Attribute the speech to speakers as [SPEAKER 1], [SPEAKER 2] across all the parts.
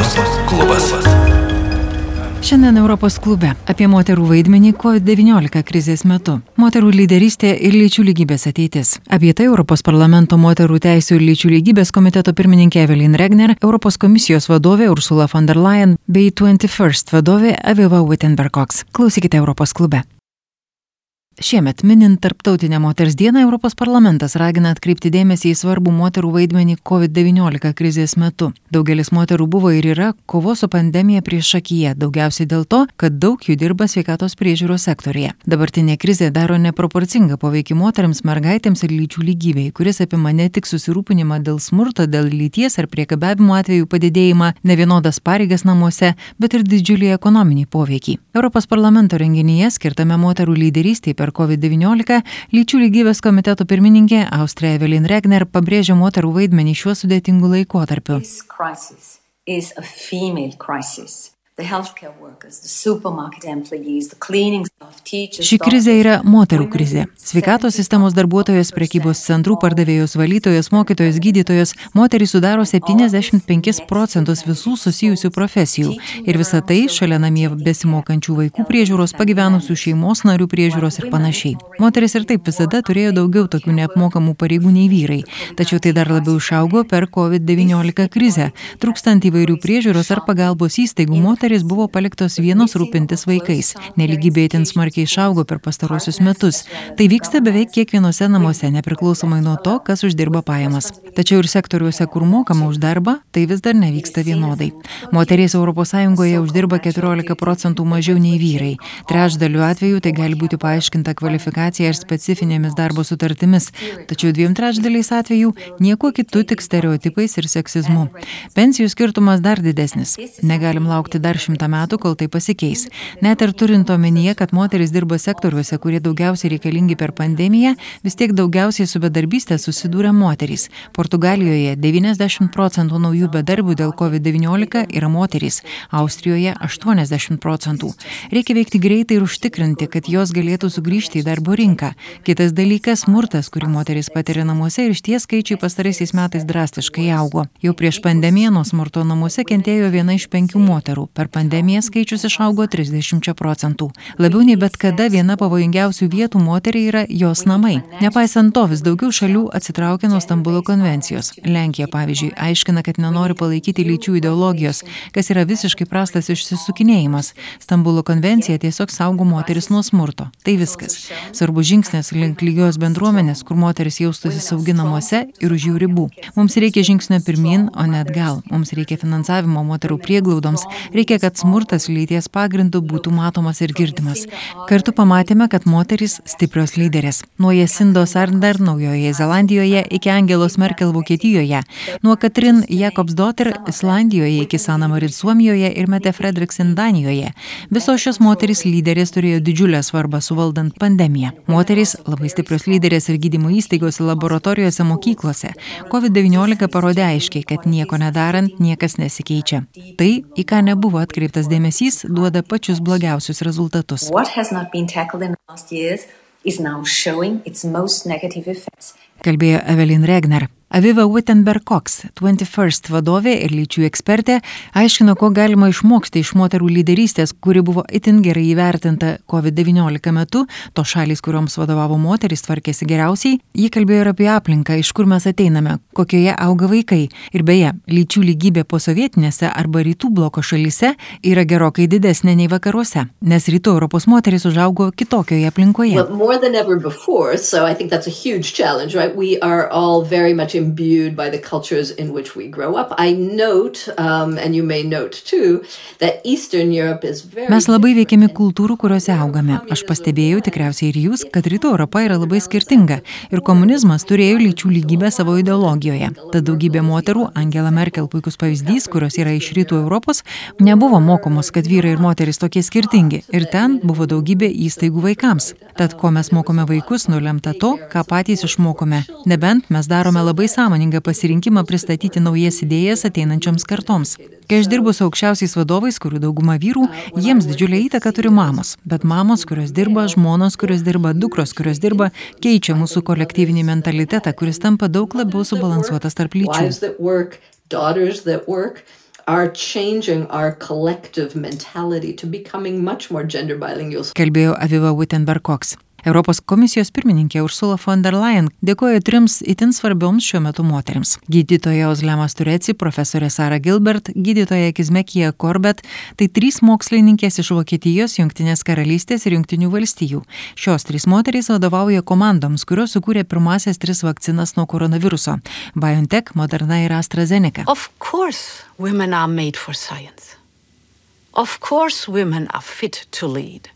[SPEAKER 1] Europos klubas.
[SPEAKER 2] Šiandien Europos klube apie moterų vaidmenį COVID-19 krizės metu, moterų lyderystė ir lyčių lygybės ateitis. Apie tai Europos parlamento moterų teisų ir lyčių lygybės komiteto pirmininkė Evelyn Regner, Europos komisijos vadovė Ursula von der Leyen bei 21st vadovė Aviva Wittenberg-Cox. Klausykite Europos klube. Šiemet minint Tarptautinę moters dieną Europos parlamentas ragina atkreipti dėmesį į svarbų moterų vaidmenį COVID-19 krizės metu. Daugelis moterų buvo ir yra kovos su pandemija prieš šakyje, daugiausiai dėl to, kad daug jų dirba sveikatos priežiūros sektorija. Dabartinė krizė daro neproporcingą poveikį moteriams, mergaitėms ir lyčių lygybei, kuris apima ne tik susirūpinimą dėl smurto, dėl lyties ar priekabiavimo atvejų padidėjimą, nevienodas pareigas namuose, bet ir didžiulį ekonominį poveikį. Europos parlamento renginyje skirtame moterų lyderystėje per COVID-19 lyčių lygybės komiteto pirmininkė Austrija Evelyn Regner pabrėžia moterų vaidmenį šiuo sudėtingu laikotarpiu. Ši krizė yra moterų krizė. Sveikatos sistemos darbuotojos, prekybos centrų pardavėjos, valytojos, mokytojos, gydytojos, moterys sudaro 75 procentus visų susijusių profesijų. Ir visa tai šalia namie besimokančių vaikų priežiūros, pagyvenusių šeimos narių priežiūros ir panašiai. Moteris ir taip visada turėjo daugiau tokių neapmokamų pareigų nei vyrai. Tačiau tai dar labiau išaugo per COVID-19 krizę. Trūkstant įvairių priežiūros ar pagalbos įstaigų, moteris buvo paliktos vienos rūpintis vaikais. Neligybė itin smarkiai išaugo per pastarosius metus. Tai vyksta beveik kiekvienose namuose, nepriklausomai nuo to, kas uždirba pajamas. Tačiau ir sektoriuose, kur mokama už darbą, tai vis dar nevyksta vienodai. Moterys ES uždirba 14 procentų mažiau nei vyrai. Trečdaliu atveju tai gali būti paaiškinta kvalifikacija ir specifinėmis darbo sutartimis, tačiau dviem trečdaliais atveju nieko kitų tik stereotipais ir seksizmu. Pensijų skirtumas dar didesnis. Negalim laukti dar šimtą metų, kol tai pasikeis. Net ir turint omenyje, kad moteris dirba sektoriuose, kurie daugiausiai reikalingi per pandemiją, vis tiek daugiausiai su bedarbystė susidūrė moterys. Portugalijoje 90 procentų naujų bedarbių dėl COVID-19 yra moterys, Austrijoje 80 procentų. Reikia veikti greitai ir užtikrinti, kad jos galėtų sugrįžti į darbo rinką. Kitas dalykas - smurtas, kurį moteris patiria namuose ir štie skaičiai pastaraisiais metais drastiškai augo. Jau prieš pandemiją nuo smurto namuose kentėjo viena iš penkių moterų. Per pandemiją skaičius išaugo 30 procentų. Labiau nei bet kada viena pavojingiausių vietų moteriai yra jos namai. Nepaisant to, vis daugiau šalių atsitraukia nuo Stambulo konvencijos. Lenkija, pavyzdžiui, aiškina, kad nenori palaikyti lyčių ideologijos, kas yra visiškai prastas išsisukinėjimas. Stambulo konvencija tiesiog saugo moteris nuo smurto. Tai viskas. Svarbu žingsnis link lygios bendruomenės, kur moteris jaustųsi saugi namuose ir už jų ribų. Mums reikia žingsnio pirmin, o ne atgal. Mums reikia finansavimo moterų prieglaudoms, reikia, kad smurtas lyties pagrindu būtų matomas ir girdimas. Kartu pamatėme, kad moteris stiprios lyderės. Nuo Jasindos Arndar Naujoje Zelandijoje iki Angelos Merkel Vokietijoje, nuo Katrin Jakobsdotter Islandijoje iki Sana Marit Suomijoje ir Mete Fredriksen Danijoje. Visos šios moteris lyderės turėjo didžiulę svarbą suvaldant pandemiją. Moteris labai stiprios lyderės ir gydymo įstaigose, laboratorijose, mokyklose. COVID-19 parodė aiškiai, kad nieko nedarant niekas nesikeičia. Tai, į ką nebuvo atkreiptas dėmesys, duoda pačius blogiausius rezultatus. Kalbėjo Evelyn Regner. Aviva Wittenberg Cox, 21st vadovė ir lyčių ekspertė, aiškino, ko galima išmokti iš moterų lyderystės, kuri buvo itin gerai įvertinta COVID-19 metu, to šalis, kurioms vadovavo moteris, tvarkėsi geriausiai. Ji kalbėjo ir apie aplinką, iš kur mes ateiname, kokioje auga vaikai. Ir beje, lyčių lygybė posovietinėse arba rytų bloko šalyse yra gerokai didesnė nei vakaruose, nes rytų Europos moteris užaugo kitokioje aplinkoje.
[SPEAKER 3] Well, imbued by the cultures in which we grow up. I note, um, and you may note too, that Eastern Europe is very.
[SPEAKER 2] Mes labai veikiami kultūrų, kuriuose augame. Aš pastebėjau tikriausiai ir jūs, kad rytų Europa yra labai skirtinga. Ir komunizmas turėjo lyčių lygybę savo ideologijoje. Tad daugybė moterų, Angela Merkel puikus pavyzdys, kurios yra iš rytų Europos, nebuvo mokomos, kad vyrai ir moteris tokie skirtingi. Ir ten buvo daugybė įstaigų vaikams. Tad ko mes mokome vaikus, nulemta to, ką patys išmokome. Nebent mes darome labai sąmoningą pasirinkimą pristatyti naujas idėjas ateinančioms kartoms. Kai aš dirbu su aukščiausiais vadovais, kurių dauguma vyrų, jiems didžiulę įtaką turi mamos. Bet mamos, kurios dirba, žmonos, kurios dirba, dukros, kurios dirba, keičia mūsų kolektyvinį mentalitetą, kuris tampa daug labiau subalansuotas tarp lyčių. Kalbėjo Aviva Wittenberg Cox. Europos komisijos pirmininkė Ursula von der Leyen dėkoja trims itin svarbioms šiuo metu moteriams - gydytoja Ozlemas Tureci, profesorė Sara Gilbert, gydytoja Kizmekija Korbet, tai trys mokslininkės iš Vokietijos, Junktinės karalystės ir Junktinių valstijų. Šios trys moterys vadovauja komandoms, kurios sukūrė pirmasias tris vakcinas nuo koronaviruso - BioNTech, Moderna ir AstraZeneca.
[SPEAKER 1] Of course, women are made for science. Of course, women are fit to lead.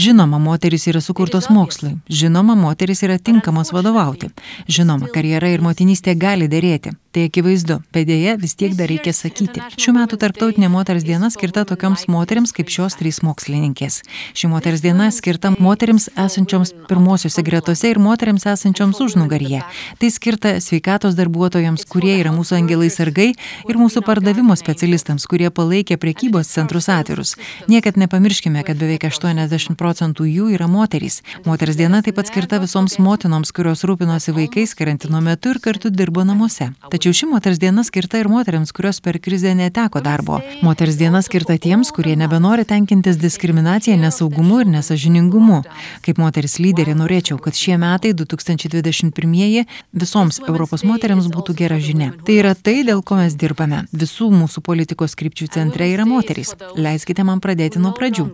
[SPEAKER 2] Žinoma, moteris yra sukurtos mokslui. Žinoma, moteris yra tinkamos vadovauti. Žinoma, karjera ir motinystė gali dėrėti. Tai akivaizdu, bet dėja vis tiek dar reikia sakyti. Šių metų tarptautinė moters diena skirta tokioms moteriams kaip šios trys mokslininkės. Ši moters diena skirta moteriams esančioms pirmosiuose gretose ir moteriams esančioms užnugaryje. Tai skirta sveikatos darbuotojams, kurie yra mūsų angelai sargai ir mūsų pardavimo specialistams, kurie palaikė priekybos centrus atvirus. Niekad nepamirškime, kad beveik 80 procentų jų yra moterys. Moters diena taip pat skirta visoms motinoms, kurios rūpinosi vaikais karantino metu ir kartu dirbo namuose. Tačiau ši moters diena skirta ir moteriams, kurios per krizę neteko darbo. Moters diena skirta tiems, kurie nebenori tenkintis diskriminaciją, nesaugumu ir nesažiningumu. Kaip moteris lyderė norėčiau, kad šie metai 2021 visoms Europos moteriams būtų gera žinia. Tai yra tai, dėl ko mes dirbame. Visų mūsų politikos krypčių centre yra moterys. Leiskite man pradėti nuo pradžių.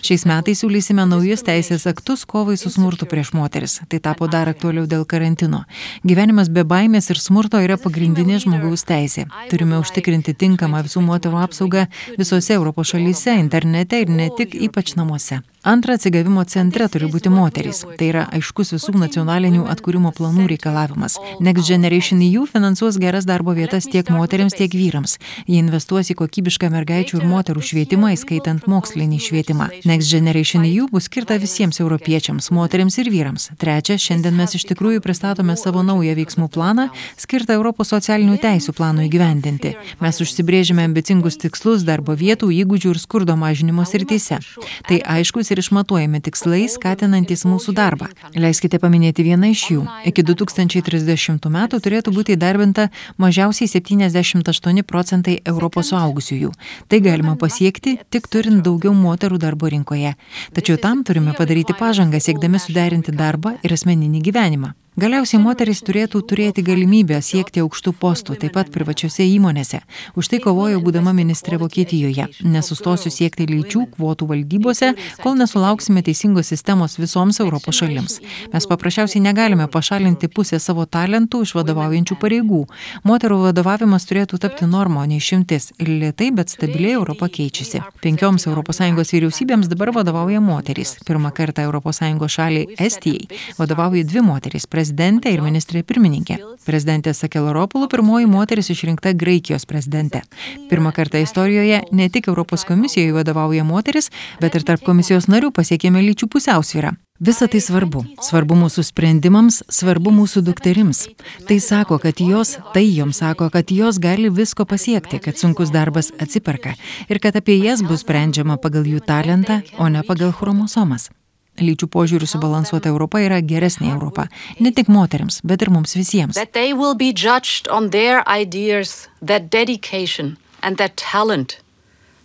[SPEAKER 2] Šiais metais siūlysime naujus teisės aktus kovai su smurtu prieš moteris. Tai tapo dar aktualiau dėl karantino. Gyvenimas be baimės ir smurto yra pagrindinė žmogaus teisė. Turime užtikrinti tinkamą visų moterų apsaugą visose Europos šalyse, internete ir ne tik, ypač namuose. Antra, atsigavimo centre turi būti moterys. Tai yra aiškus visų nacionalinių atkūrimo planų reikalavimas. Next Generation EU finansuos geras darbo vietas tiek moteriams, tiek vyrams. Jie investuos į kokybišką mergaičių ir moterų švietimą, įskaitant mokslinį švietimą. Next Generation EU bus skirta visiems europiečiams, moteriams ir vyrams. Trečia, šiandien mes iš tikrųjų pristatome savo naują veiksmų planą, skirtą Europos socialinių teisų planui įgyvendinti. Mes užsibrėžėme ambicingus tikslus darbo vietų, įgūdžių ir skurdo mažinimo srityse. Tai aiškus ir išmatuojami tikslai, skatinantis mūsų darbą. Leiskite paminėti vieną iš jų. Iki 2030 metų turėtų būti įdarbinta mažiausiai 78 procentai Europos suaugusiųjų. Tai galima pasiekti tik turint daugiau moterų darbo rinkoje. Tačiau tam turime padaryti pažangą, siekdami suderinti darbą ir asmeninį gyvenimą. Galiausiai moteris turėtų turėti galimybę siekti aukštų postų, taip pat privačiose įmonėse. Už tai kovojo būdama ministrė Vokietijoje. Nesustosiu siekti lyčių kvotų valdybose, kol nesulauksime teisingos sistemos visoms Europos šalims. Mes paprasčiausiai negalime pašalinti pusę savo talentų iš vadovaujančių pareigų. Moterų vadovavimas turėtų tapti normo, nei šimtis. Ir lietai, bet stabiliai Europa keičiasi. Penkioms ES vyriausybėms dabar vadovauja moterys. Pirmą kartą ES šaliai Estijai vadovauja dvi moterys prezidentė ir ministrė pirmininkė. Prezidentė Sakeloropulų pirmoji moteris išrinkta Graikijos prezidentė. Pirmą kartą istorijoje ne tik Europos komisijoje vadovauja moteris, bet ir tarp komisijos narių pasiekėme lyčių pusiausvyrą. Visa tai svarbu. Svarbu mūsų sprendimams, svarbu mūsų dukterims. Tai sako, kad jos, tai joms sako, kad jos gali visko pasiekti, kad sunkus darbas atsiperka ir kad apie jas bus sprendžiama pagal jų talentą, o ne pagal chromosomas. Lyčių požiūrių subalansuota Europa yra geresnė Europa. Ne tik moteriams, bet ir mums visiems.
[SPEAKER 1] That they will be judged on their ideas, their dedication and their talent,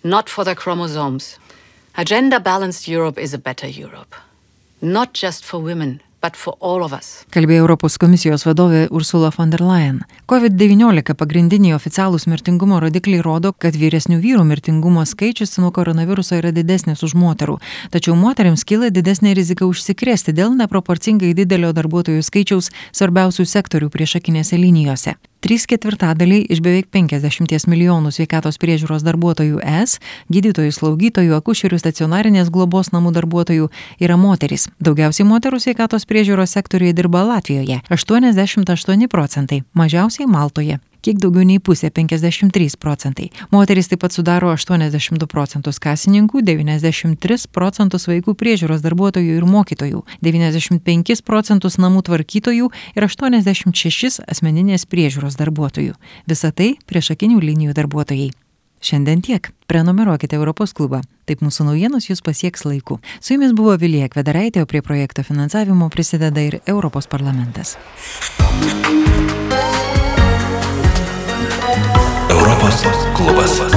[SPEAKER 1] not for their chromosomes. A gender balanced Europe is a better Europe. Not just for women,
[SPEAKER 2] Kalbėjo Europos komisijos vadovė Ursula von der Leyen. COVID-19 pagrindiniai oficialūs mirtingumo rodikliai rodo, kad vyresnių vyrų mirtingumo skaičius nuo koronaviruso yra didesnis už moterų. Tačiau moteriams kyla didesnė rizika užsikrėsti dėl neproporcingai didelio darbuotojų skaičiaus svarbiausių sektorių priešakinėse linijose. Trys ketvirtadaliai iš beveik 50 milijonų sveikatos priežiūros darbuotojų es, gydytojų, slaugytojų, akušerių, stacionarinės globos namų darbuotojų yra moterys. Daugiausiai moterų sveikatos priežiūros sektoriuje dirba Latvijoje - 88 procentai, mažiausiai Maltoje kiek daugiau nei pusė - 53 procentai. Moterys taip pat sudaro 82 procentus kasininkų, 93 procentus vaikų priežiūros darbuotojų ir mokytojų, 95 procentus namų tvarkytojų ir 86 asmeninės priežiūros darbuotojų. Visa tai priešakinių linijų darbuotojai. Šiandien tiek. Prenumeruokite Europos klubą. Taip mūsų naujienos jūs pasieks laiku. Su jumis buvo Vilija Kvedaraitė, o prie projekto finansavimo prisideda ir Europos parlamentas.
[SPEAKER 4] Europos klubas.